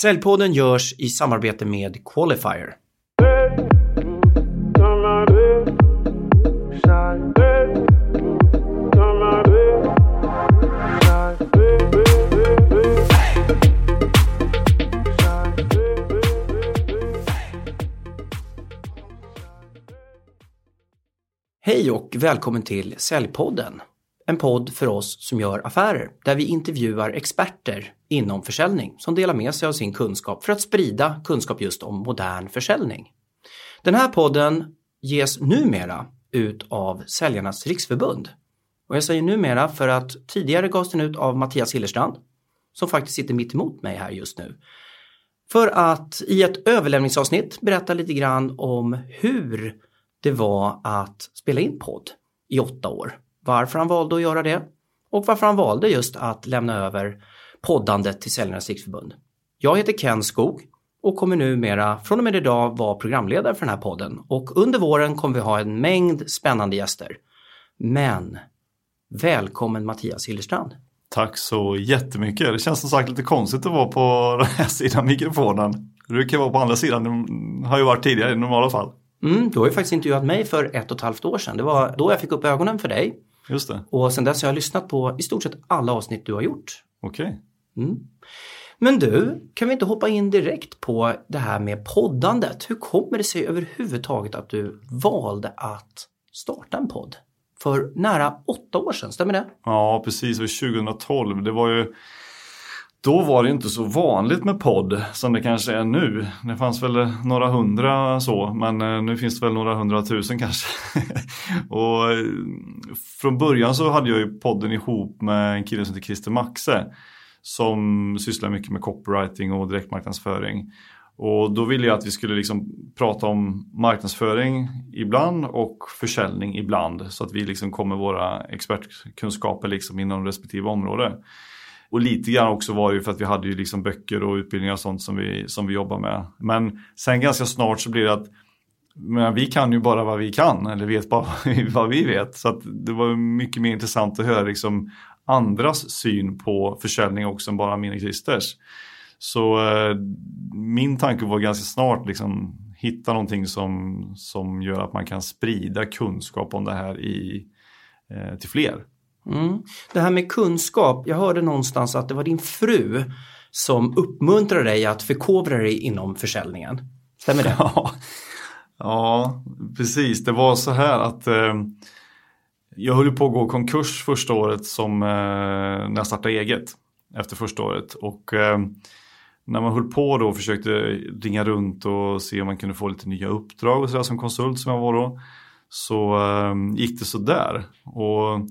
Säljpodden görs i samarbete med Qualifier. Hej och välkommen till Säljpodden. En podd för oss som gör affärer där vi intervjuar experter inom försäljning som delar med sig av sin kunskap för att sprida kunskap just om modern försäljning. Den här podden ges numera ut av Säljarnas Riksförbund. Och jag säger numera för att tidigare gavs den ut av Mattias Hillerstrand som faktiskt sitter mitt emot mig här just nu. För att i ett överlämningsavsnitt berätta lite grann om hur det var att spela in podd i åtta år. Varför han valde att göra det och varför han valde just att lämna över poddandet till Säljarnas Riksförbund. Jag heter Ken Skog och kommer numera från och med idag vara programledare för den här podden och under våren kommer vi ha en mängd spännande gäster. Men välkommen Mattias Hillerstrand. Tack så jättemycket. Det känns som sagt lite konstigt att vara på den här sidan mikrofonen. Du kan vara på andra sidan, det har ju varit tidigare i normala fall. Mm, du har ju faktiskt intervjuat mig för ett och ett halvt år sedan. Det var då jag fick upp ögonen för dig. Just det. Och sen dess har jag lyssnat på i stort sett alla avsnitt du har gjort. Okej. Okay. Mm. Men du, kan vi inte hoppa in direkt på det här med poddandet? Hur kommer det sig överhuvudtaget att du valde att starta en podd? För nära åtta år sedan, stämmer det? Ja, precis. Det var 2012. Det var ju då var det inte så vanligt med podd som det kanske är nu. Det fanns väl eh, några hundra så, men eh, nu finns det väl några hundratusen kanske. och eh, från början så hade jag ju podden ihop med en kille som heter Christer Maxe som sysslar mycket med copywriting och direktmarknadsföring. Och då ville jag att vi skulle liksom prata om marknadsföring ibland och försäljning ibland så att vi liksom kommer våra expertkunskaper liksom inom respektive område. Och lite grann också var det ju för att vi hade ju liksom böcker och utbildningar och sånt som vi, som vi jobbar med. Men sen ganska snart så blir det att men vi kan ju bara vad vi kan eller vet bara vad vi vet. Så att det var mycket mer intressant att höra liksom andras syn på försäljning också än bara min och Christers. Så eh, min tanke var ganska snart liksom hitta någonting som, som gör att man kan sprida kunskap om det här i, eh, till fler. Mm. Det här med kunskap, jag hörde någonstans att det var din fru som uppmuntrade dig att förkovra dig inom försäljningen. Stämmer det? Ja, ja precis. Det var så här att eh, jag höll på att gå konkurs första året som eh, när jag startade eget efter första året. Och eh, när man höll på då och försökte ringa runt och se om man kunde få lite nya uppdrag och sådär som konsult som jag var då. Så eh, gick det sådär. Och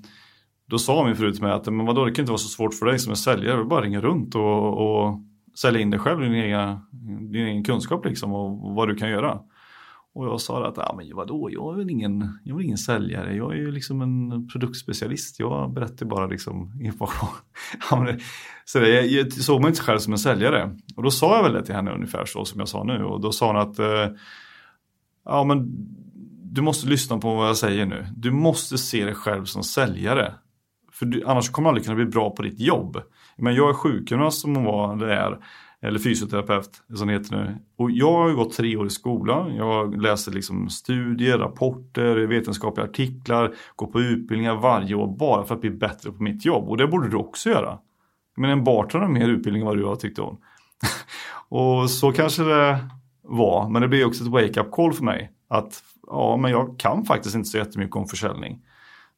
då sa min fru till mig att men vadå, det kan inte vara så svårt för dig som är säljare, du bara ringa runt och, och sälja in dig själv, din egen, din egen kunskap liksom och vad du kan göra. Och jag sa att, ja men vadå, jag är väl ingen, jag är ingen säljare, jag är ju liksom en produktspecialist, jag berättar bara liksom information. så det, jag såg mig inte själv som en säljare. Och då sa jag väl det till henne ungefär så som jag sa nu och då sa hon att, eh, ja men du måste lyssna på vad jag säger nu. Du måste se dig själv som säljare. För du, annars kommer du aldrig kunna bli bra på ditt jobb. Men jag är sjukgymnast som hon var, det är, eller fysioterapeut som det heter nu. Och jag har ju gått tre år i skolan. Jag läser liksom studier, rapporter, vetenskapliga artiklar, går på utbildningar varje år bara för att bli bättre på mitt jobb. Och det borde du också göra. Men en bartender har mer utbildning än vad du har tyckte hon. och så kanske det var, men det blev också ett wake-up call för mig. Att ja, men jag kan faktiskt inte så jättemycket om försäljning.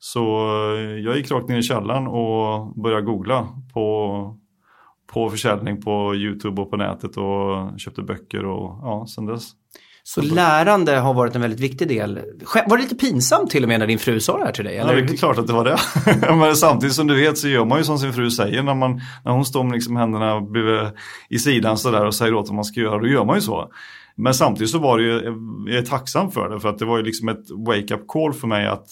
Så eh, jag gick rakt ner i källaren och började googla på, på försäljning på YouTube och på nätet och köpte böcker och ja, sen dess. Så lärande har varit en väldigt viktig del. Var det lite pinsamt till och med när din fru sa det här till dig? Eller? Ja, det är klart att det var det. Men samtidigt som du vet så gör man ju som sin fru säger när, man, när hon står med liksom händerna i sidan sådär och säger åt vad man ska göra, då gör man ju så. Men samtidigt så var det ju, jag är tacksam för det för att det var ju liksom ett wake-up call för mig att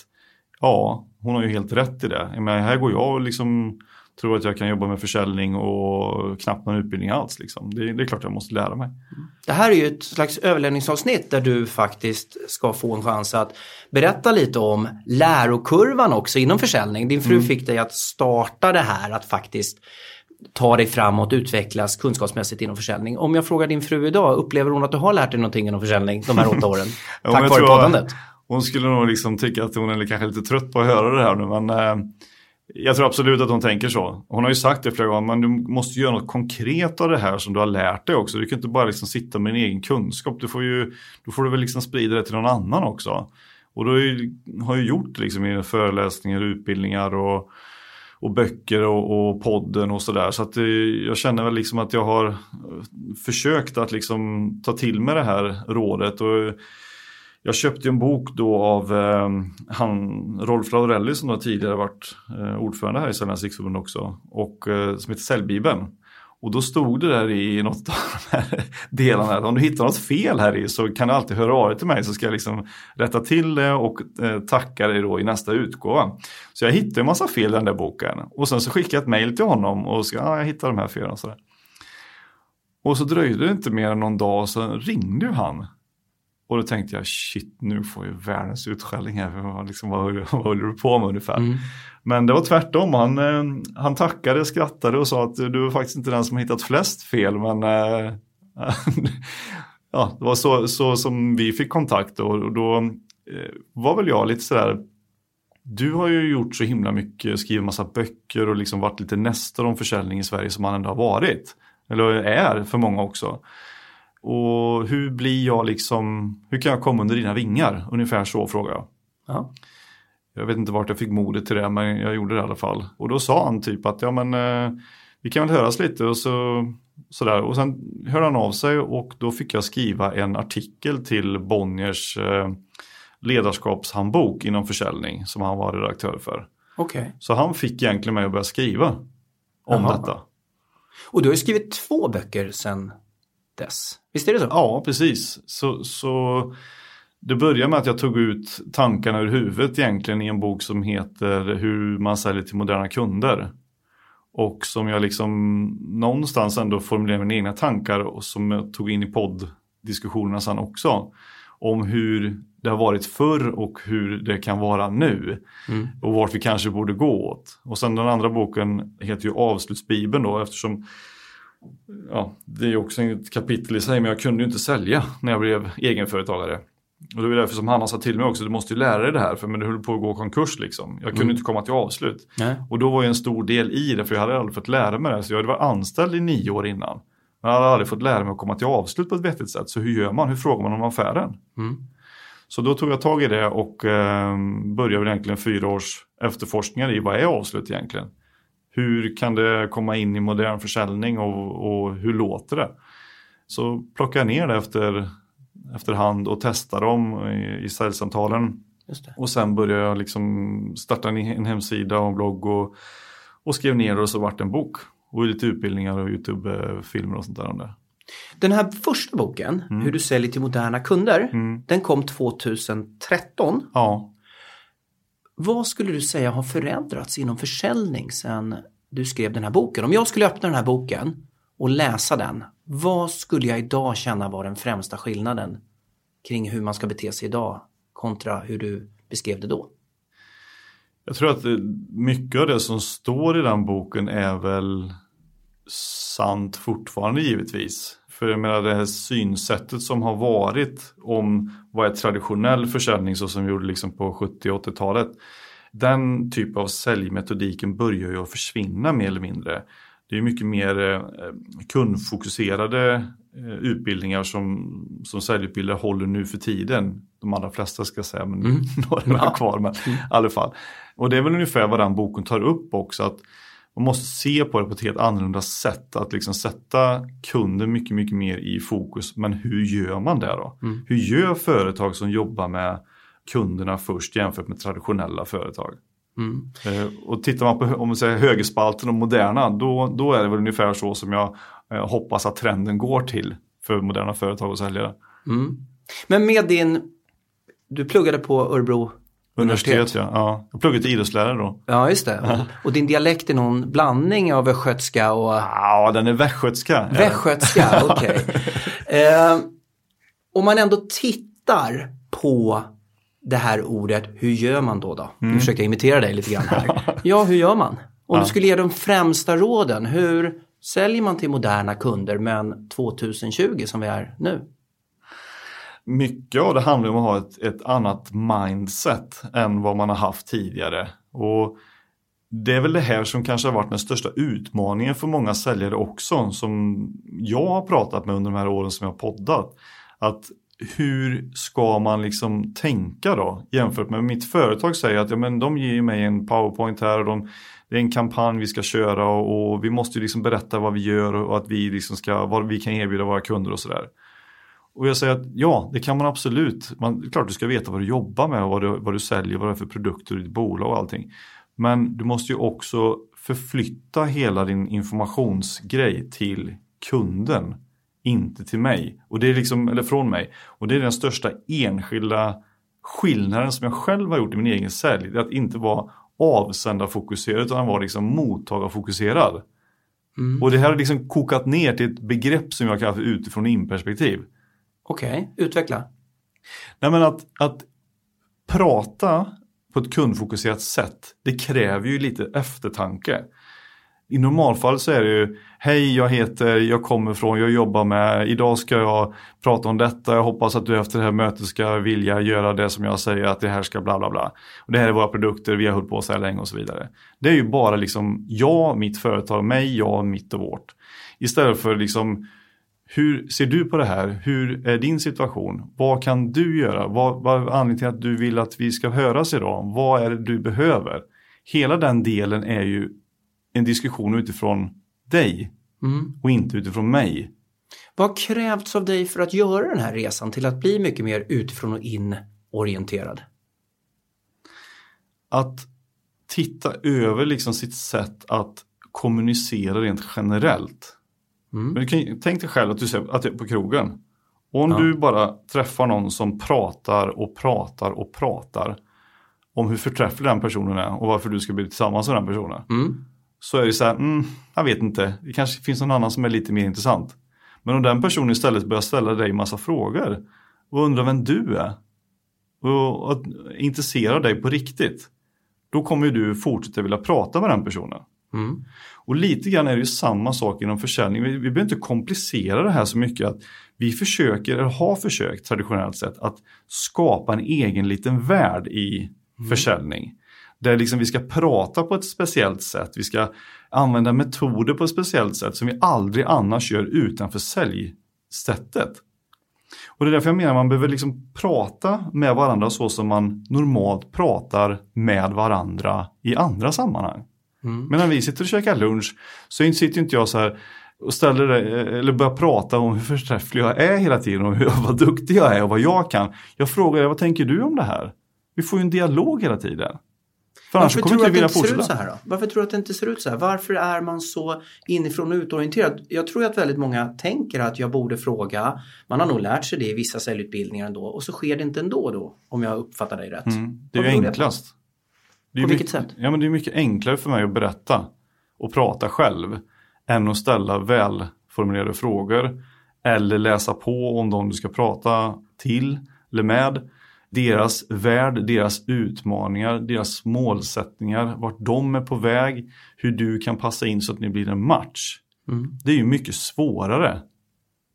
ja, hon har ju helt rätt i det. Men här går jag och liksom tror att jag kan jobba med försäljning och knappt någon utbildning alls. Liksom. Det, det, är klart jag måste lära mig. Det här är ju ett slags överlämningsavsnitt där du faktiskt ska få en chans att berätta lite om lärokurvan också inom försäljning. Din fru mm. fick dig att starta det här, att faktiskt ta dig framåt, utvecklas kunskapsmässigt inom försäljning. Om jag frågar din fru idag, upplever hon att du har lärt dig någonting inom försäljning de här åtta åren? Tack jag vare poddandet. Hon skulle nog liksom tycka att hon är kanske lite trött på att höra det här nu men eh, jag tror absolut att hon tänker så. Hon har ju sagt det flera gånger, men du måste göra något konkret av det här som du har lärt dig också. Du kan inte bara liksom sitta med din egen kunskap, du får ju, då får du väl liksom sprida det till någon annan också. Och då har jag ju, har ju gjort liksom i föreläsningar, utbildningar och, och böcker och, och podden och sådär. Så att eh, jag känner väl liksom att jag har eh, försökt att liksom ta till mig det här rådet. Och jag köpte en bok då av eh, han, Rolf Laurelli som då tidigare varit eh, ordförande här i Säljarnas riksförbund också. Och eh, som heter Säljbibeln. Och då stod det där i något av de här delarna att om du hittar något fel här i så kan du alltid höra av dig till mig så ska jag liksom rätta till det och eh, tacka dig då i nästa utgåva. Så jag hittade en massa fel i den där boken och sen så skickade jag ett mail till honom och sa ah, jag hittade de här felen och sådär. Och så dröjde det inte mer än någon dag så ringde ju han. Och då tänkte jag shit nu får jag världens utskällning här. Liksom, vad, vad håller du på med ungefär? Mm. Men det var tvärtom. Han, eh, han tackade, skrattade och sa att du var faktiskt inte den som har hittat flest fel. Men eh, ja, det var så, så som vi fick kontakt och, och då eh, var väl jag lite sådär du har ju gjort så himla mycket, skrivit massa böcker och liksom varit lite nästor om försäljning i Sverige som han ändå har varit. Eller är för många också. Och hur blir jag liksom, hur kan jag komma under dina vingar? Ungefär så frågade jag. Ja. Jag vet inte vart jag fick modet till det, men jag gjorde det i alla fall. Och då sa han typ att ja men eh, vi kan väl höras lite och så sådär. Och sen hörde han av sig och då fick jag skriva en artikel till Bonniers eh, ledarskapshandbok inom försäljning som han var redaktör för. Okej. Så han fick egentligen mig att börja skriva om Jaha. detta. Och du har ju skrivit två böcker sedan dess. Visst är det så? Ja, precis. Så, så det började med att jag tog ut tankarna ur huvudet egentligen i en bok som heter Hur man säljer till moderna kunder. Och som jag liksom någonstans ändå formulerade mina egna tankar och som jag tog in i podddiskussionerna sen också. Om hur det har varit förr och hur det kan vara nu. Mm. Och vart vi kanske borde gå åt. Och sen den andra boken heter ju Avslutsbibeln då eftersom ja, det är också ett kapitel i sig, men jag kunde ju inte sälja när jag blev egenföretagare. Och det är därför som Hanna sa till mig också, du måste ju lära dig det här, för men det höll på att gå konkurs liksom. Jag kunde Mm. inte komma till avslut. Nej. Och då var ju en stor del i det, för jag hade aldrig fått lära mig det. Så jag hade varit anställd i nio år innan. Men jag hade aldrig fått lära mig att komma till avslut på ett vettigt sätt. Så hur gör man? Hur frågar man om affären? Mm. Så då tog jag tag i det och eh, började egentligen fyra års efterforskningar i vad är avslut egentligen? Hur kan det komma in i modern försäljning och, och hur låter det? Så plockade jag ner det efter, efterhand och testade dem i, i det. Och sen började jag liksom starta en, hemsida och en blogg och, och skrev ner det och så vart det en bok. Och lite utbildningar och YouTube-filmer och sånt där om det. Den här första boken, Hur du säljer till moderna kunder, Mm. den kom 2013. Ja, vad skulle du säga har förändrats inom försäljning sedan du skrev den här boken? Om jag skulle öppna den här boken och läsa den, vad skulle jag idag känna var den främsta skillnaden kring hur man ska bete sig idag kontra hur du beskrev det då? Jag tror att mycket av det som står i den boken är väl sant fortfarande givetvis. För jag menar det här synsättet som har varit om vad är traditionell försäljning så som vi gjorde liksom på 70 och 80-talet. Den typ av säljmetodiken börjar ju att försvinna mer eller mindre. Det är mycket mer eh, kundfokuserade eh, utbildningar som, som säljutbildare håller nu för tiden. De allra flesta ska jag säga, men Mm. några är kvar. Men i alla fall. Och det är väl ungefär vad den boken tar upp också. att Man måste se på det på ett helt annorlunda sätt. Att liksom sätta kunden mycket, mycket mer i fokus. Men hur gör man det då? Mm. Hur gör företag som jobbar med kunderna först jämfört med traditionella företag? Mm. Eh, och tittar man på om man säger, högerspalten och moderna, då, då är det väl ungefär så som jag eh, hoppas att trenden går till för moderna företag och säljare. Mm. Men med din, du pluggade på Örebro Universitet, Universitet. ja. ja. Jag pluggade till idrottslärare då. Ja, just det. Och, och din dialekt är någon blandning av östgötska och Ja, den är västgötska. västgötska. Okej. Eh, om man ändå tittar på det här ordet, hur gör man då? då? Nu försöker jag imitera dig lite grann här. Ja, hur gör man? Om Ja. du skulle ge de främsta råden, hur säljer man till moderna kunder men 2020 som vi är nu? Mycket av det handlar om att ha ett, ett annat mindset än vad man har haft tidigare. Och det är väl det här som kanske har varit den största utmaningen för många säljare också, som jag har pratat med under de här åren som jag har poddat. Att hur ska man liksom tänka då jämfört med mitt företag säger att ja, men de ger mig en powerpoint här och de, det är en kampanj vi ska köra och, och vi måste ju liksom berätta vad vi gör och att vi liksom ska, vad vi kan erbjuda våra kunder och sådär. Och jag säger att ja, det kan man absolut. Man, det är klart du ska veta vad du jobbar med och vad du, vad du säljer, vad det är för produkter i ditt bolag och allting. Men du måste ju också förflytta hela din informationsgrej till kunden, inte till mig. Och det är liksom, eller från mig. Och det är den största enskilda skillnaden som jag själv har gjort i min egen sälj. Det är att inte vara avsändarfokuserad utan vara liksom mottagarfokuserad. Mm. Och det här har liksom kokat ner till ett begrepp som jag kallar för utifrån in-perspektiv. Okej, utveckla. Nej men att, att prata på ett kundfokuserat sätt, det kräver ju lite eftertanke. I normalfall så är det ju, hej jag heter, jag kommer från, jag jobbar med, idag ska jag prata om detta, jag hoppas att du efter det här mötet ska vilja göra det som jag säger att det här ska bla bla bla. Och det här är våra produkter, vi har hållit på så här länge och så vidare. Det är ju bara liksom jag, mitt företag, mig, jag, mitt och vårt. Istället för liksom hur ser du på det här? Hur är din situation? Vad kan du göra? Vad, vad är anledningen till att du vill att vi ska höras idag? Vad är det du behöver? Hela den delen är ju en diskussion utifrån dig Mm. och inte utifrån mig. Vad har krävts av dig för att göra den här resan till att bli mycket mer utifrån och in orienterad? Att titta över liksom sitt sätt att kommunicera rent generellt. Mm. Men kan, tänk dig själv att du, ser, att är på krogen. Och om Ja. du bara träffar någon som pratar och pratar och pratar om hur förträfflig den personen är och varför du ska bli tillsammans med den personen. Mm. Så är det så här, mm, jag vet inte, det kanske finns någon annan som är lite mer intressant. Men om den personen istället börjar ställa dig massa frågor och undrar vem du är och att intressera dig på riktigt. Då kommer du fortsätta vilja prata med den personen. Mm. Och lite grann är det ju samma sak inom försäljning. Vi, vi behöver inte komplicera det här så mycket. att Vi försöker, eller har försökt traditionellt sett, att skapa en egen liten värld i försäljning. Där liksom vi ska prata på ett speciellt sätt, vi ska använda metoder på ett speciellt sätt som vi aldrig annars gör utanför säljsättet. Och det är därför jag menar att man behöver liksom prata med varandra så som man normalt pratar med varandra i andra sammanhang. Mm. Men när vi sitter och käkar lunch så sitter inte jag så här och ställer det, eller börjar prata om hur förträfflig jag är hela tiden och hur, vad duktig jag är och vad jag kan. Jag frågar vad tänker du om det här? Vi får ju en dialog hela tiden. För Varför tror du att det inte ser ut så fortsätta. här då? Varför tror du att det inte ser ut så här? Varför är man så inifrån och utorienterad? Jag tror att väldigt många tänker att jag borde fråga. Man har nog lärt sig det i vissa säljutbildningar ändå och så sker det inte ändå då, om jag uppfattar dig rätt. Mm, det är ju enklast. På vilket mycket, sätt? Ja, men det är mycket enklare för mig att berätta och prata själv än att ställa välformulerade frågor eller läsa på om de du ska prata till eller med. Deras värld, deras utmaningar, deras målsättningar, vart de är på väg, hur du kan passa in så att ni blir en match. Mm. Det är ju mycket svårare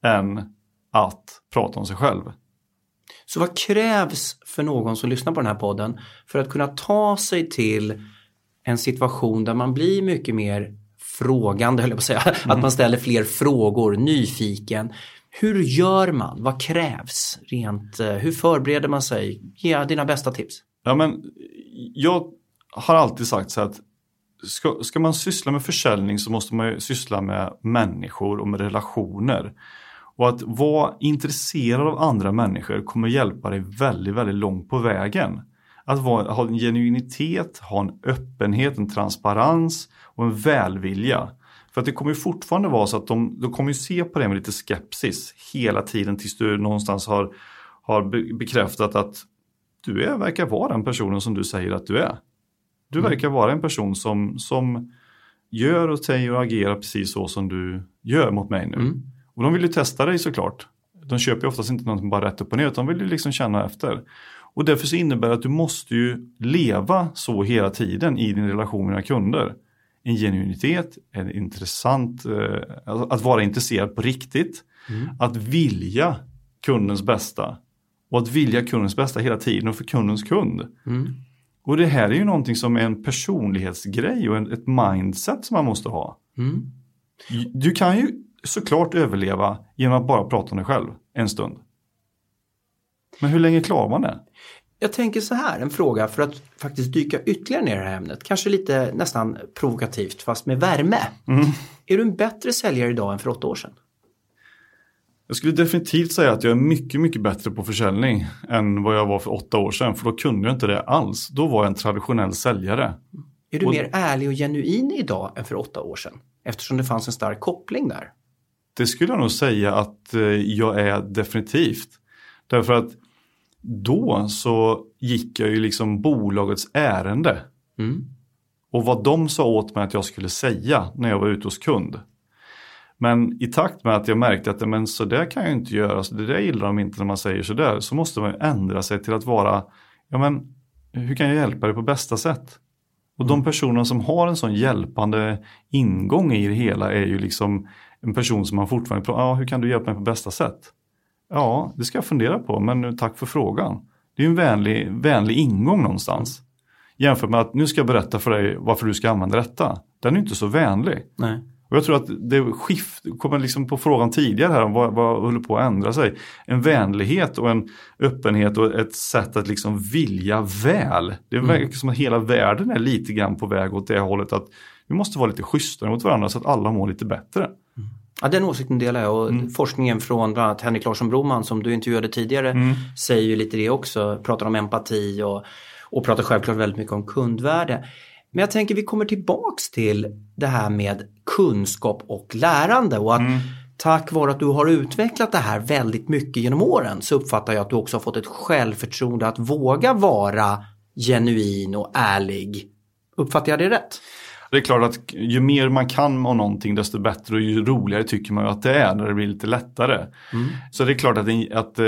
än att prata om sig själv. Så vad krävs för någon som lyssnar på den här podden för att kunna ta sig till en situation där man blir mycket mer frågande, höll jag på att säga. Att man ställer fler frågor, nyfiken. Hur gör man? Vad krävs? Rent, eh, hur förbereder man sig? Ge dina bästa tips. Ja, men jag har alltid sagt så att ska, ska man syssla med försäljning så måste man syssla med människor och med relationer. Och att vara intresserad av andra människor kommer hjälpa dig väldigt, väldigt långt på vägen. Att vara, ha en genuinitet, ha en öppenhet, en transparens och en välvilja. För att det kommer ju fortfarande vara så att de, de kommer se på det med lite skepsis hela tiden tills du någonstans har, har be- bekräftat att du är, verkar vara den personen som du säger att du är. Du Mm. verkar vara en person som, som gör och säger och agerar precis så som du gör mot mig nu. Mm. Och de vill ju testa dig såklart. De köper ju oftast inte någonting bara rätt upp och ner utan de vill ju liksom känna efter. Och därför så innebär det att du måste ju leva så hela tiden i din relation med dina kunder. en genuinitet, en intressant, eh, att vara intresserad på riktigt, mm. att vilja kundens bästa och att vilja kundens bästa hela tiden och för kundens kund. Mm. Och det här är ju någonting som är en personlighetsgrej och ett mindset som man måste ha. Mm. Du kan ju såklart överleva genom att bara prata om dig själv en stund. Men hur länge klarar man det? Jag tänker så här, en fråga för att faktiskt dyka ytterligare ner i det här ämnet. Kanske lite nästan provokativt fast med värme. Mm. Är du en bättre säljare idag än för åtta år sedan? Jag skulle definitivt säga att jag är mycket, mycket bättre på försäljning än vad jag var för åtta år sedan. För då kunde jag inte det alls. Då var jag en traditionell säljare. Är du och... mer ärlig och genuin idag än för åtta år sedan? Eftersom det fanns en stark koppling där. Det skulle jag nog säga att eh, jag är definitivt. Därför att då så gick jag ju liksom bolagets ärende. Mm. Och vad de sa åt mig att jag skulle säga när jag var ute hos kund. Men i takt med att jag märkte att men så där kan jag inte göra, så det där gillar de inte när man säger så där, så måste man ändra sig till att vara, ja men hur kan jag hjälpa dig på bästa sätt? Och de mm. personer som har en sån hjälpande ingång i det hela är ju liksom en person som man fortfarande, pratar ah, hur kan du hjälpa mig på bästa sätt? Ja, det ska jag fundera på, men tack för frågan. Det är en vänlig, vänlig ingång någonstans. Jämfört med att nu ska jag berätta för dig varför du ska använda detta. Den är inte så vänlig. Nej. Och jag tror att det skift, kommer liksom på frågan tidigare här om vad, vad håller på att ändra sig. En vänlighet och en öppenhet och ett sätt att liksom vilja väl. Det mm. verkar som att hela världen är lite grann på väg åt det hållet att vi måste vara lite schysstare mot varandra så att alla mår lite bättre. Mm. Ja, den åsikten delar jag och mm. forskningen från bland annat Henrik Larsson Broman som du intervjuade tidigare mm. säger ju lite det också, pratar om empati och, och pratar självklart väldigt mycket om kundvärde. Men jag tänker vi kommer tillbaks till det här med kunskap och lärande och att mm. tack vare att du har utvecklat det här väldigt mycket genom åren så uppfattar jag att du också har fått ett självförtroende att våga vara genuin och ärlig. Uppfattar jag det rätt? Det är klart att ju mer man kan om någonting desto bättre och ju roligare tycker man att det är när det blir lite lättare. Mm. Så det är klart att, att eh,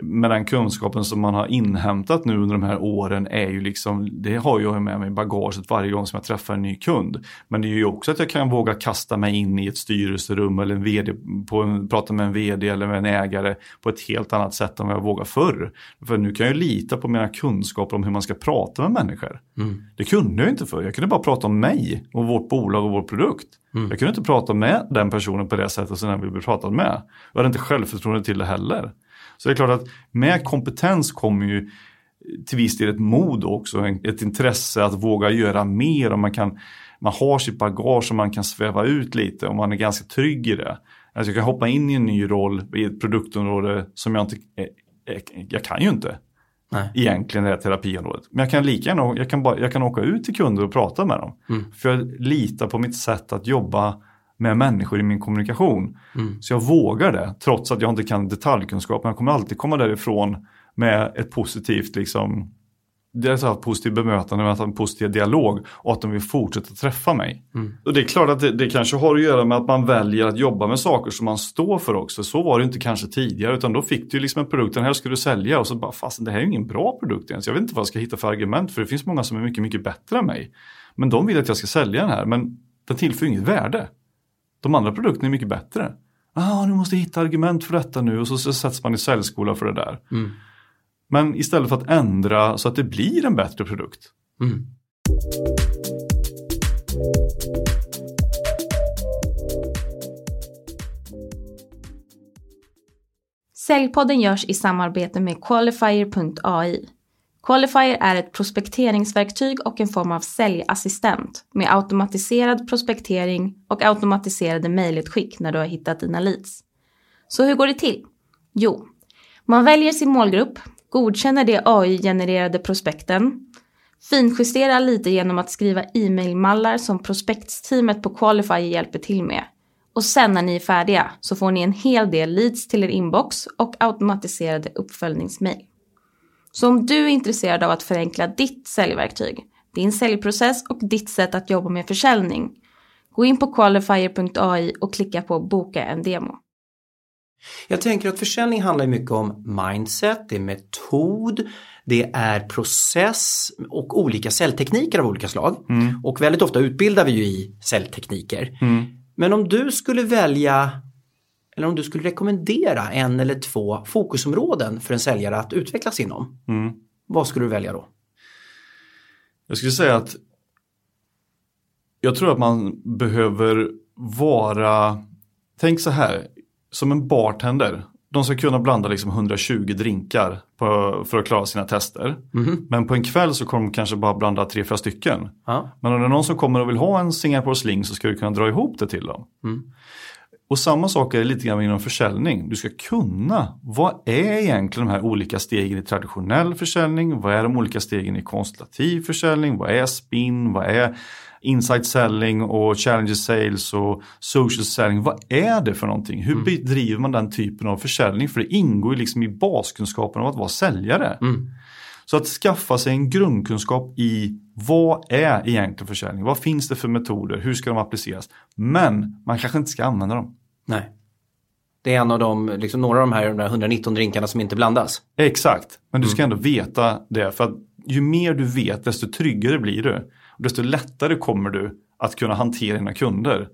med den kunskapen som man har inhämtat nu under de här åren är ju liksom, det har jag med mig i bagaget varje gång som jag träffar en ny kund. Men det är ju också att jag kan våga kasta mig in i ett styrelserum eller en vd, på en, prata med en vd eller med en ägare på ett helt annat sätt än vad jag vågar förr. För nu kan jag lita på mina kunskaper om hur man ska prata med människor. Mm. Det kunde jag inte förr, jag kunde bara prata om mig och vårt bolag och vår produkt. Mm. Jag kunde inte prata med den personen på det sättet som den vill bli pratad med. Jag hade inte självförtroende till det heller. Så det är klart att med kompetens kommer ju till viss del ett mod också, ett intresse att våga göra mer och man, kan, man har sitt bagage och man kan sväva ut lite och man är ganska trygg i det. Alltså jag kan hoppa in i en ny roll i ett produktområde som jag inte, jag kan ju inte. Nej. Egentligen det här terapiområdet. Men jag kan lika gärna, jag kan, bara, jag kan åka ut till kunder och prata med dem. Mm. För jag litar på mitt sätt att jobba med människor i min kommunikation. Mm. Så jag vågar det, trots att jag inte kan detaljkunskap. Men jag kommer alltid komma därifrån med ett positivt, liksom, dels ett positivt bemötande, med en positiv dialog och att de vill fortsätta träffa mig. Mm. Och det är klart att det, det, kanske har att göra med att man väljer att jobba med saker som man står för också. Så var det inte kanske tidigare, utan då fick du liksom en produkt, den här ska du sälja och så bara, fast det här är ingen bra produkt ens. Jag vet inte vad jag ska hitta för argument, för det finns många som är mycket, mycket bättre än mig. Men de vill att jag ska sälja den här, men den tillför inget värde. De andra produkterna är mycket bättre. Ah, nu måste jag hitta argument för detta nu och så, så sätts man i säljskola för det där. Mm. Men istället för att ändra så att det blir en bättre produkt. Mm. Säljpodden görs i samarbete med Qualifier.ai Qualifier är ett prospekteringsverktyg och en form av säljassistent med automatiserad prospektering och automatiserade mejlutskick när du har hittat dina leads. Så hur går det till? Jo, man väljer sin målgrupp, godkänner de AI-genererade prospekten, finjusterar lite genom att skriva e-mailmallar som prospektsteamet på Qualifier hjälper till med. Och sen när ni är färdiga så får ni en hel del leads till er inbox och automatiserade uppföljningsmail. Så om du är intresserad av att förenkla ditt säljverktyg, din säljprocess och ditt sätt att jobba med försäljning, gå in på qualifier.ai och klicka på boka en demo. Jag tänker att försäljning handlar mycket om mindset, det är metod, det är process och olika säljtekniker av olika slag. Mm. Och väldigt ofta utbildar vi ju i säljtekniker. Mm. Men om du skulle välja eller om du skulle rekommendera en eller två fokusområden för en säljare att utvecklas inom. Mm. Vad skulle du välja då? Jag skulle säga att jag tror att man behöver vara, tänk så här, som en bartender. De ska kunna blanda liksom 120 drinkar på, för att klara sina tester. Mm. Men på en kväll så kommer de kanske bara blanda 3-4 stycken. Ja. Men om det är någon som kommer och vill ha en Singapore Sling så ska du kunna dra ihop det till dem. Mm. Och samma sak är det lite grann inom försäljning. Du ska kunna, vad är egentligen de här olika stegen i traditionell försäljning? Vad är de olika stegen i konstellativ försäljning? Vad är spin? Vad är insight selling och challenger sales och social selling. Vad är det för någonting? Hur mm. bedriver man den typen av försäljning? För det ingår ju liksom i baskunskapen av att vara säljare. Mm. Så att skaffa sig en grundkunskap i vad är egentligen försäljning? Vad finns det för metoder? Hur ska de appliceras? Men man kanske inte ska använda dem. Nej. Det är en av de, liksom några av de här, de 119 drinkarna som inte blandas. Exakt, men du ska mm. ändå veta det. För att ju mer du vet, desto tryggare blir du. Och desto lättare kommer du att kunna hantera dina kunder.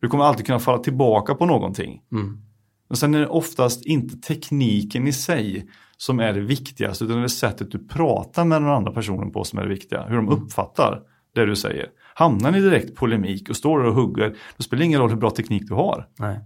Du kommer alltid kunna falla tillbaka på någonting. Mm. Men sen är det oftast inte tekniken i sig som är det viktigaste, utan det är sättet du pratar med den andra personen på som är det viktiga. Hur de mm. uppfattar det du säger. Hamnar ni direkt polemik och står där och hugger, då spelar det ingen roll hur bra teknik du har. Nej.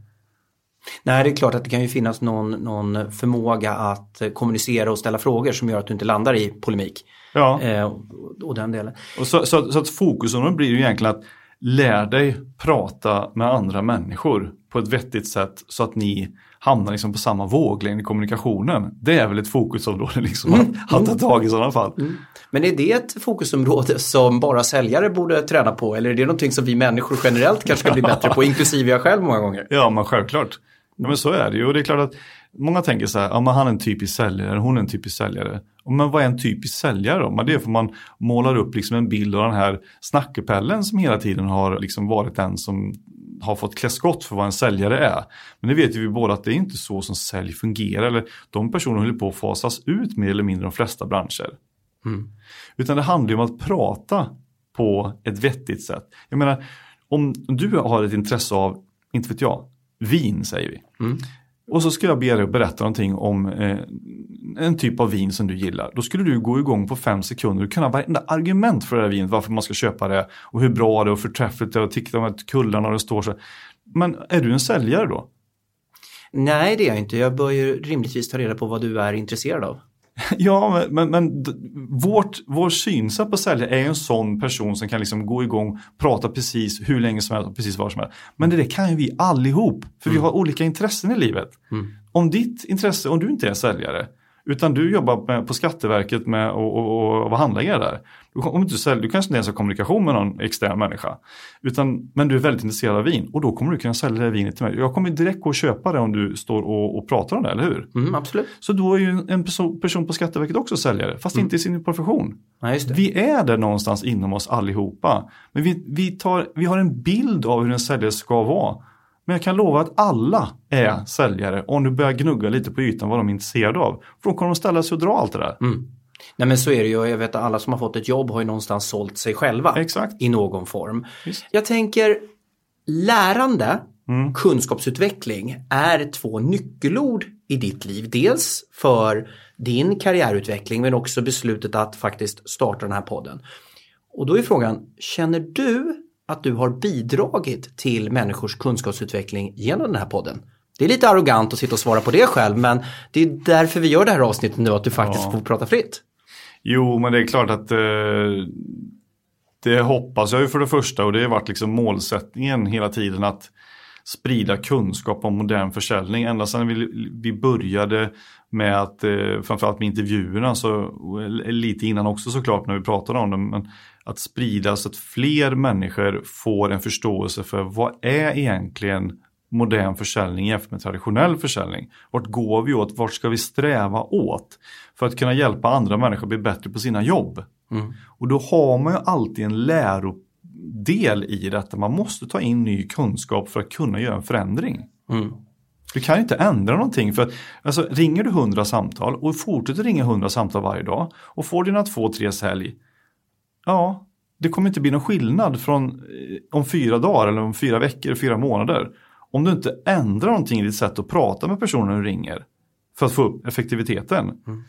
Nej, det är klart att det kan ju finnas någon, någon förmåga att kommunicera och ställa frågor som gör att du inte landar i polemik. Ja. Eh, och, och, den delen. Och så, så, så att fokusen blir ju egentligen att lär dig prata med andra människor på ett vettigt sätt så att ni hamnar liksom på samma våglängd i kommunikationen. Det är väl ett fokusområde liksom mm. att, att ta tag i sådana fall. Mm. Men är det ett fokusområde som bara säljare borde träna på eller är det någonting som vi människor generellt kanske ska bli bättre på, inklusive jag själv många gånger? Ja, men självklart. Ja, men så är det ju och det är klart att många tänker så här, ja men han är en typisk säljare, hon är en typisk säljare. Men vad är en typisk säljare då? Men det är för man målar upp liksom en bild av den här snackepellen som hela tiden har liksom varit den som har fått klä skott för vad en säljare är. Men det vet ju vi båda att det är inte så som sälj fungerar. Eller de personerna håller på att fasas ut mer eller mindre de flesta branscher. Mm. Utan det handlar ju om att prata på ett vettigt sätt. Jag menar, om du har ett intresse av, inte vet jag, vin säger vi. Mm. Och så ska jag be dig att berätta någonting om eh, en typ av vin som du gillar. Då skulle du gå igång på fem sekunder och kunna varenda argument för det här vinet, varför man ska köpa det och hur bra det är och förträffligt det är och titta med kullarna och det står så. Men är du en säljare då? Nej, det är jag inte. Jag bör ju rimligtvis ta reda på vad du är intresserad av. Ja, men, men vårt, vår synsätt på säljare är en sån person som kan liksom gå igång, prata precis hur länge som helst och precis var som helst. Men det, det kan ju vi allihop, för mm. vi har olika intressen i livet. Mm. Om ditt intresse, om du inte är säljare, utan du jobbar med, på Skatteverket med att och, och, och vara handläggare där. Du, om du, sälj, du kanske inte ens har kommunikation med någon extern människa. Utan, men du är väldigt intresserad av vin och då kommer du kunna sälja det vinet till mig. Jag kommer direkt gå och köpa det om du står och, och pratar om det, eller hur? Mm, absolut. Så då är ju en person, person på Skatteverket också säljare, fast mm. inte i sin profession. Ja, vi är där någonstans inom oss allihopa. Men vi, vi, tar, vi har en bild av hur en säljare ska vara. Men jag kan lova att alla är säljare om du börjar gnugga lite på ytan vad de är intresserade av. För då kommer de ställa sig och dra allt det där. Mm. Nej men så är det ju. Jag vet att alla som har fått ett jobb har ju någonstans sålt sig själva. Exakt. I någon form. Just. Jag tänker lärande, mm. kunskapsutveckling är två nyckelord i ditt liv. Dels för din karriärutveckling men också beslutet att faktiskt starta den här podden. Och då är frågan, känner du att du har bidragit till människors kunskapsutveckling genom den här podden. Det är lite arrogant att sitta och svara på det själv men det är därför vi gör det här avsnittet nu, att du faktiskt ja. får prata fritt. Jo, men det är klart att eh, det hoppas jag ju för det första och det har varit liksom målsättningen hela tiden att sprida kunskap om modern försäljning. Ända sedan vi, vi började med att, eh, framförallt med intervjuerna, så, lite innan också såklart när vi pratade om dem, men att sprida så att fler människor får en förståelse för vad är egentligen modern försäljning jämfört med traditionell försäljning. Vart går vi åt? Vart ska vi sträva åt? För att kunna hjälpa andra människor att bli bättre på sina jobb. Mm. Och då har man ju alltid en lärodel i detta. Man måste ta in ny kunskap för att kunna göra en förändring. Mm. Du kan inte ändra någonting för att alltså, ringer du 100 samtal och fortsätter ringa 100 samtal varje dag och får dina två, tre sälj. Ja, det kommer inte bli någon skillnad från eh, om fyra dagar eller om fyra veckor, fyra månader. Om du inte ändrar någonting i ditt sätt att prata med personen du ringer för att få upp effektiviteten. Mm.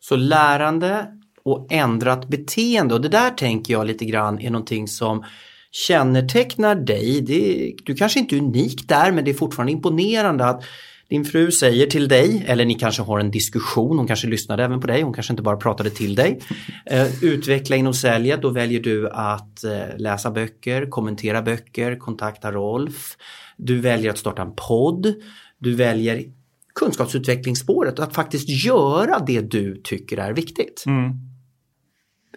Så lärande och ändrat beteende och det där tänker jag lite grann är någonting som kännetecknar dig. Det, du kanske inte är unik där men det är fortfarande imponerande att din fru säger till dig, eller ni kanske har en diskussion, hon kanske lyssnade även på dig, hon kanske inte bara pratade till dig. Eh, utveckla inom säljet, då väljer du att eh, läsa böcker, kommentera böcker, kontakta Rolf. Du väljer att starta en podd. Du väljer kunskapsutvecklingsspåret, att faktiskt göra det du tycker är viktigt. Mm.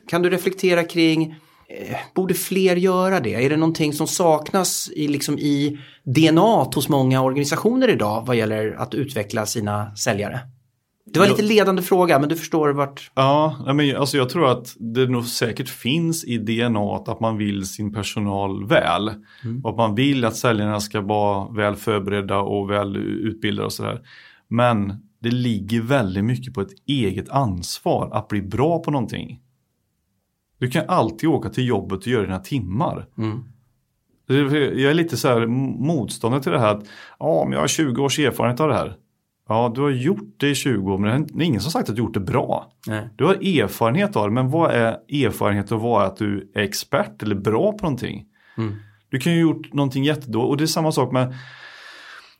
Kan du reflektera kring Eh, borde fler göra det? Är det någonting som saknas i, liksom i DNA hos många organisationer idag vad gäller att utveckla sina säljare? Det var en lite ledande fråga men du förstår vart... Ja, men alltså jag tror att det nog säkert finns i DNA att man vill sin personal väl. Mm. Och att man vill att säljarna ska vara väl förberedda och väl utbildade och sådär. Men det ligger väldigt mycket på ett eget ansvar att bli bra på någonting. Du kan alltid åka till jobbet och göra dina timmar. Mm. Jag är lite så här motståndare till det här att ja, men jag har 20 års erfarenhet av det här. Ja, du har gjort det i 20 år men det är ingen som sagt att du gjort det bra. Nej. Du har erfarenhet av det, men vad är erfarenhet och vad är att du är expert eller bra på någonting? Mm. Du kan ju ha gjort någonting jättedåligt och det är samma sak med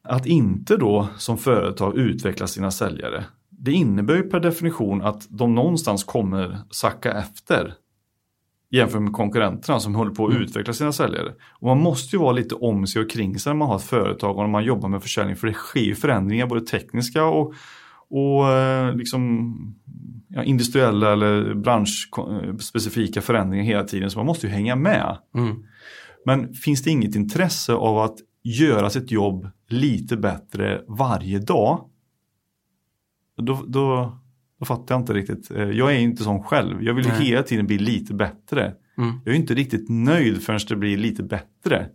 att inte då som företag utveckla sina säljare. Det innebär ju per definition att de någonstans kommer sacka efter jämfört med konkurrenterna som håller på att mm. utveckla sina säljare. Och man måste ju vara lite om sig och kring sig när man har ett företag och när man jobbar med försäljning för det sker ju förändringar både tekniska och, och eh, liksom, ja, industriella eller branschspecifika förändringar hela tiden så man måste ju hänga med. Mm. Men finns det inget intresse av att göra sitt jobb lite bättre varje dag då, då, då fattar jag inte riktigt. Eh, jag är inte sån själv. Jag vill Nej. hela tiden bli lite bättre. Mm. Jag är inte riktigt nöjd förrän det blir lite bättre.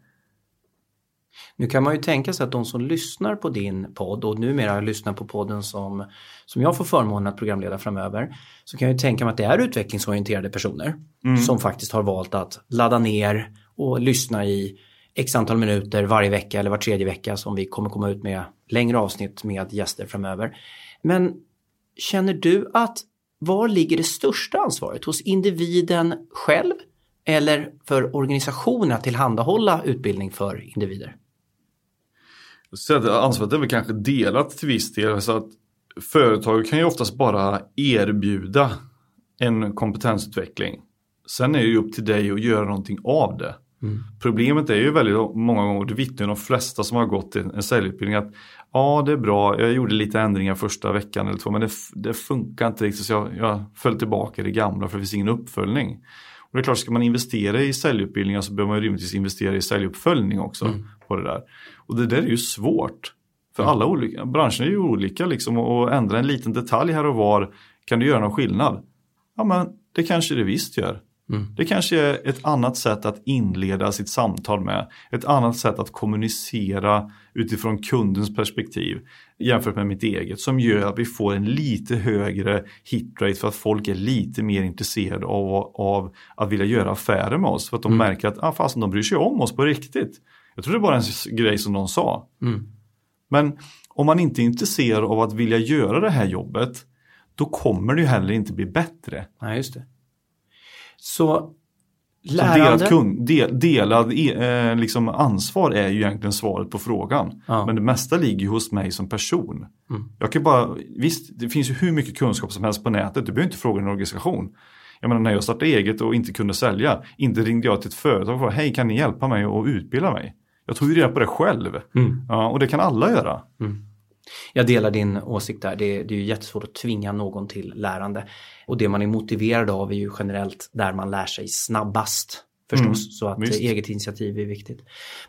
Nu kan man ju tänka sig att de som lyssnar på din podd och numera lyssnar på podden som, som jag får förmånen att programleda framöver. Så kan jag ju tänka mig att det är utvecklingsorienterade personer mm. som faktiskt har valt att ladda ner och lyssna i x antal minuter varje vecka eller var tredje vecka som vi kommer komma ut med längre avsnitt med gäster framöver. Men Känner du att var ligger det största ansvaret? Hos individen själv eller för organisationen att tillhandahålla utbildning för individer? ansvaret är väl kanske delat till viss del. Så att företag kan ju oftast bara erbjuda en kompetensutveckling. Sen är det ju upp till dig att göra någonting av det. Mm. Problemet är ju väldigt många gånger, det vittnar de flesta som har gått en säljutbildning att ja det är bra, jag gjorde lite ändringar första veckan eller två men det, det funkar inte riktigt så jag, jag föll tillbaka i det gamla för det finns ingen uppföljning. Och det är klart, ska man investera i säljutbildningar så behöver man rimligtvis investera i säljuppföljning också mm. på det där. Och det där är ju svårt. För alla olika, branscher är ju olika liksom och ändra en liten detalj här och var kan du göra någon skillnad? Ja men det kanske det visst gör. Mm. Det kanske är ett annat sätt att inleda sitt samtal med. Ett annat sätt att kommunicera utifrån kundens perspektiv jämfört med mitt eget som gör att vi får en lite högre hitrate för att folk är lite mer intresserade av, av att vilja göra affärer med oss. För att de mm. märker att ah, fast de bryr sig om oss på riktigt. Jag tror det var en grej som någon sa. Mm. Men om man inte är intresserad av att vilja göra det här jobbet då kommer det ju heller inte bli bättre. Nej, just det. Så lärande... Delad, kund, del, delad eh, liksom ansvar är ju egentligen svaret på frågan. Ja. Men det mesta ligger ju hos mig som person. Mm. Jag kan bara, visst, det finns ju hur mycket kunskap som helst på nätet. Du behöver inte fråga en organisation. Jag menar när jag startade eget och inte kunde sälja, inte ringde jag till ett företag och frågade, hej kan ni hjälpa mig och utbilda mig? Jag tog ju reda på det själv. Mm. Ja, och det kan alla göra. Mm. Jag delar din åsikt där. Det är, det är jättesvårt att tvinga någon till lärande. Och det man är motiverad av är ju generellt där man lär sig snabbast. Förstås, mm, så att visst. eget initiativ är viktigt.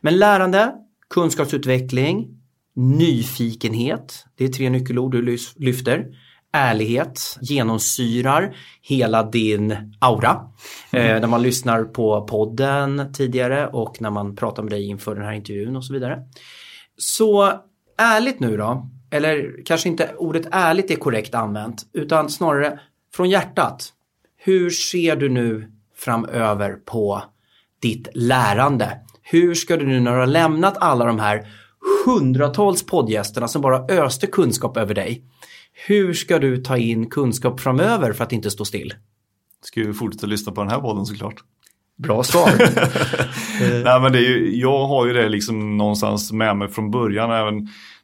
Men lärande, kunskapsutveckling, nyfikenhet. Det är tre nyckelord du lyfter. Ärlighet genomsyrar hela din aura. Mm. Eh, när man lyssnar på podden tidigare och när man pratar med dig inför den här intervjun och så vidare. Så ärligt nu då, eller kanske inte ordet ärligt är korrekt använt, utan snarare från hjärtat. Hur ser du nu framöver på ditt lärande? Hur ska du nu när du har lämnat alla de här hundratals poddgästerna som bara öste kunskap över dig. Hur ska du ta in kunskap framöver för att inte stå still? Ska ju fortsätta lyssna på den här podden såklart. Bra svar. Nej, men det är ju, jag har ju det liksom någonstans med mig från början. Även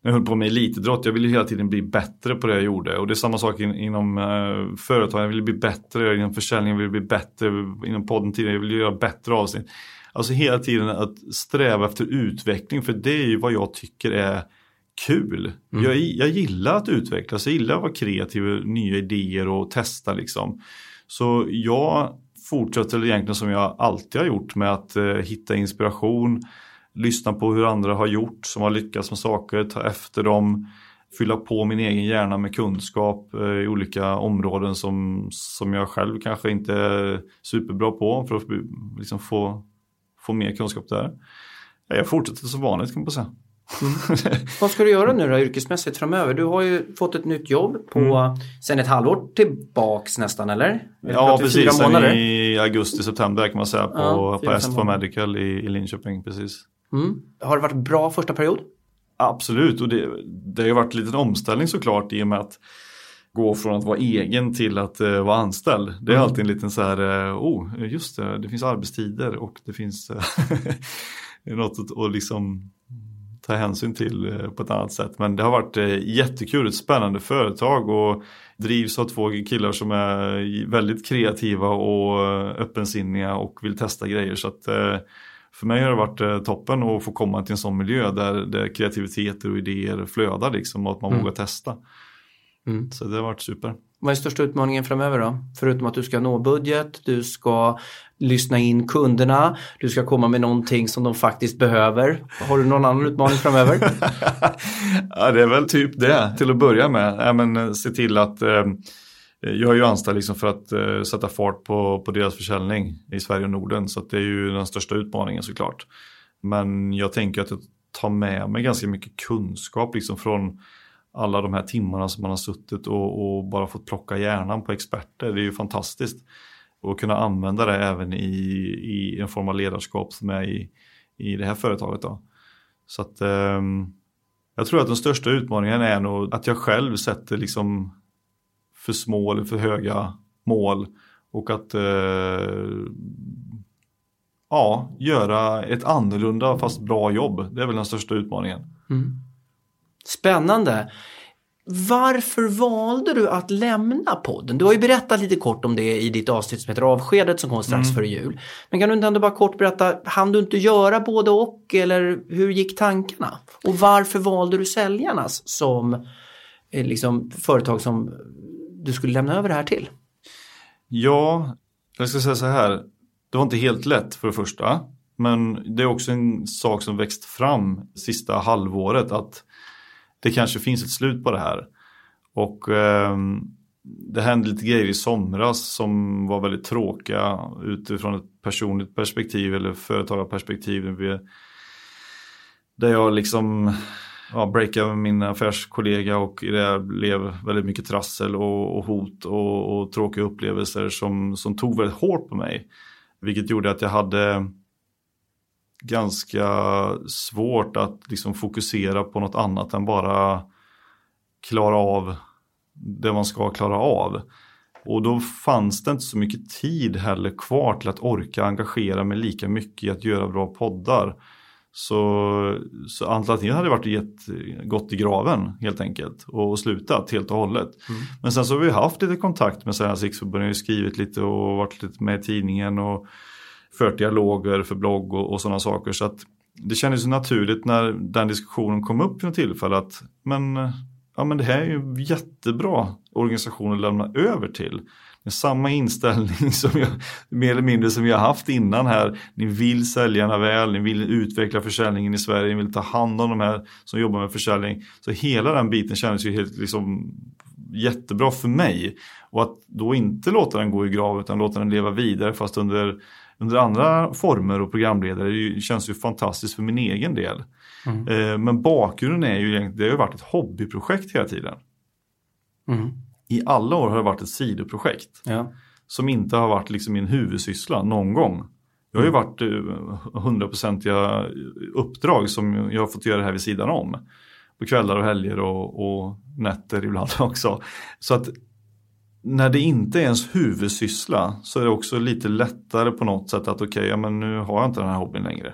när jag höll på med elitidrott. Jag ville hela tiden bli bättre på det jag gjorde. Och det är samma sak in, inom uh, företag. Jag ville bli bättre inom försäljning. Jag ville bli bättre inom podden tidigare. Jag ville göra bättre avsnitt. Alltså hela tiden att sträva efter utveckling. För det är ju vad jag tycker är kul. Mm. Jag, jag gillar att utvecklas. Jag gillar att vara kreativ, nya idéer och testa liksom. Så jag fortsätter egentligen som jag alltid har gjort med att eh, hitta inspiration, lyssna på hur andra har gjort som har lyckats med saker, ta efter dem, fylla på min egen hjärna med kunskap eh, i olika områden som, som jag själv kanske inte är superbra på för att liksom få, få mer kunskap där. Jag fortsätter som vanligt kan man säga. Mm. Vad ska du göra nu då yrkesmässigt framöver? Du har ju fått ett nytt jobb på mm. sen ett halvår tillbaks nästan eller? Ja precis, sen i augusti-september kan man säga på, ja, på Est Medical i, i Linköping. Precis. Mm. Har det varit bra första period? Absolut och det, det har ju varit en liten omställning såklart i och med att gå från att vara egen till att uh, vara anställd. Det är mm. alltid en liten så här, uh, oh just det, det finns arbetstider och det finns uh, något att och liksom ta hänsyn till eh, på ett annat sätt. Men det har varit eh, jättekul, ett spännande företag och drivs av två killar som är väldigt kreativa och eh, öppensinniga och vill testa grejer. Så att, för mig har det varit toppen att få komma till en sån miljö där, där kreativitet och idéer flödar liksom och att man mm. vågar testa. Mm. Så det har varit super. Vad är största utmaningen framöver då? Förutom att du ska nå budget, du ska lyssna in kunderna, du ska komma med någonting som de faktiskt behöver. Har du någon annan utmaning framöver? ja, det är väl typ det till att börja med. Ja, men, eh, se till att eh, jag är ju anställd liksom för att eh, sätta fart på, på deras försäljning i Sverige och Norden så det är ju den största utmaningen såklart. Men jag tänker att jag tar med mig ganska mycket kunskap liksom från alla de här timmarna som man har suttit och, och, bara fått plocka hjärnan på experter. Det är ju fantastiskt. Och kunna använda det även i, i en form av ledarskap som är i, i det här företaget. Då. Så att eh, jag tror att den största utmaningen är nog att jag själv sätter liksom för små eller för höga mål och att eh, ja, göra ett annorlunda fast bra jobb. Det är väl den största utmaningen. Mm. Spännande. Varför valde du att lämna podden? Du har ju berättat lite kort om det i ditt avsnitt som heter Avskedet som kom strax mm. före jul. Men kan du inte ändå bara kort berätta, hann du inte göra både och eller hur gick tankarna? Och varför valde du säljarnas som eh, liksom, företag som du skulle lämna över det här till? Ja, jag ska säga så här. Det var inte helt lätt för det första. Men det är också en sak som växt fram sista halvåret att det kanske finns ett slut på det här. Och eh, det hände lite grejer i somras som var väldigt tråkiga utifrån ett personligt perspektiv eller företagarperspektiv. Där jag liksom ja, breakade med min affärskollega och i det blev väldigt mycket trassel och, och hot och, och, tråkiga upplevelser som, som tog väldigt hårt på mig. Vilket gjorde att jag hade ganska svårt att liksom fokusera på något annat än bara klara av det man ska klara av. Och då fanns det inte så mycket tid heller kvar till att orka engagera mig lika mycket i att göra bra poddar. Så, så alternativet hade varit gett, gått i graven helt enkelt och slutat helt och hållet. Mm. Men sen så har vi haft lite kontakt med Svenska riksförbundet, skrivit lite och varit lite med i tidningen och fört dialoger för blogg och, och sådana saker. Så att det kändes naturligt när den diskussionen kom upp vid något tillfälle att men, ja, men det här är ju en jättebra organisation att lämna över till. med samma inställning som jag, mer eller mindre som vi har haft innan här. Ni vill säljarna väl, ni vill utveckla försäljningen i Sverige, ni vill ta hand om de här som jobbar med försäljning. Så hela den biten kändes ju helt liksom jättebra för mig. Och att då inte låta den gå i grav utan låta den leva vidare fast under under andra former och programledare det känns ju fantastiskt för min egen del. Mm. Eh, men bakgrunden är ju det har ju varit ett hobbyprojekt hela tiden. Mm. I alla år har det varit ett sidoprojekt. Ja. Som inte har varit liksom min huvudsyssla någon gång. Det har ju varit eh, hundraprocentiga uppdrag som jag har fått göra här vid sidan om. På kvällar och helger och, och nätter ibland också. Så att när det inte är ens huvudsyssla så är det också lite lättare på något sätt att okej, okay, ja, men nu har jag inte den här hobbyn längre.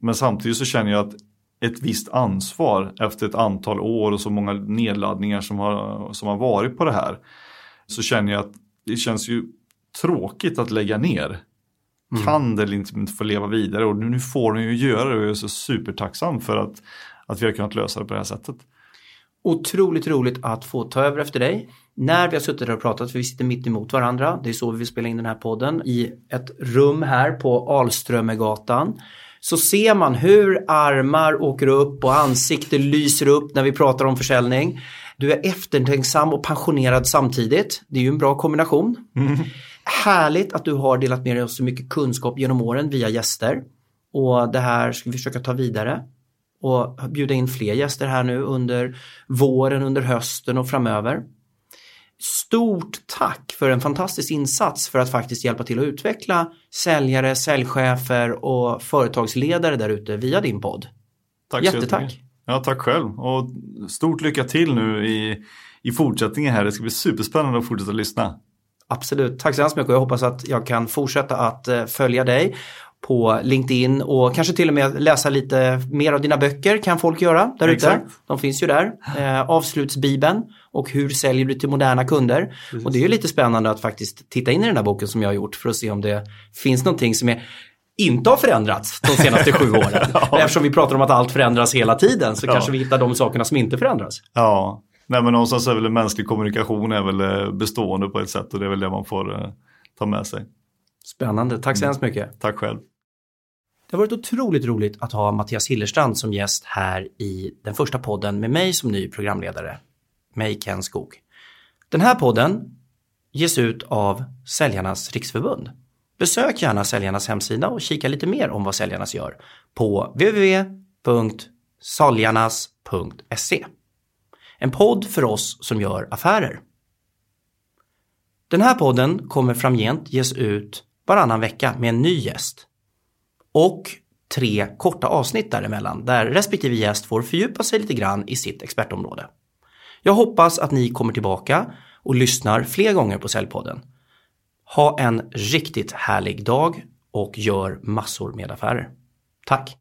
Men samtidigt så känner jag att ett visst ansvar efter ett antal år och så många nedladdningar som har, som har varit på det här. Så känner jag att det känns ju tråkigt att lägga ner. Mm. Kan det inte få leva vidare och nu får den ju göra det och jag är så supertacksam för att, att vi har kunnat lösa det på det här sättet. Otroligt roligt att få ta över efter dig. När vi har suttit och pratat, för vi sitter mitt emot varandra, det är så vi vill spela in den här podden, i ett rum här på Alströmergatan så ser man hur armar åker upp och ansikte lyser upp när vi pratar om försäljning. Du är eftertänksam och passionerad samtidigt. Det är ju en bra kombination. Mm. Härligt att du har delat med dig av så mycket kunskap genom åren via gäster. Och det här ska vi försöka ta vidare och bjuda in fler gäster här nu under våren, under hösten och framöver. Stort tack för en fantastisk insats för att faktiskt hjälpa till att utveckla säljare, säljchefer och företagsledare där ute via din podd. Tack Jättetack. Ja, tack själv och stort lycka till nu i, i fortsättningen här. Det ska bli superspännande att fortsätta lyssna. Absolut, tack så hemskt mycket och jag hoppas att jag kan fortsätta att eh, följa dig på LinkedIn och kanske till och med läsa lite mer av dina böcker kan folk göra där ute. De finns ju där. Eh, avslutsbibeln och hur säljer du till moderna kunder? Precis. Och det är ju lite spännande att faktiskt titta in i den här boken som jag har gjort för att se om det finns någonting som är inte har förändrats de senaste sju åren. ja. Eftersom vi pratar om att allt förändras hela tiden så ja. kanske vi hittar de sakerna som inte förändras. Ja, Nej, men någonstans är väl mänsklig kommunikation är väl eh, bestående på ett sätt och det är väl det man får uh, ta med sig. Spännande, tack så mm. hemskt mycket. Tack själv. Det har varit otroligt roligt att ha Mattias Hillerstrand som gäst här i den första podden med mig som ny programledare, mig Ken Skog. Den här podden ges ut av Säljarnas Riksförbund. Besök gärna Säljarnas hemsida och kika lite mer om vad Säljarnas gör på www.saljarnas.se. En podd för oss som gör affärer. Den här podden kommer framgent ges ut varannan vecka med en ny gäst och tre korta avsnitt däremellan där respektive gäst får fördjupa sig lite grann i sitt expertområde. Jag hoppas att ni kommer tillbaka och lyssnar fler gånger på Säljpodden. Ha en riktigt härlig dag och gör massor med affärer. Tack!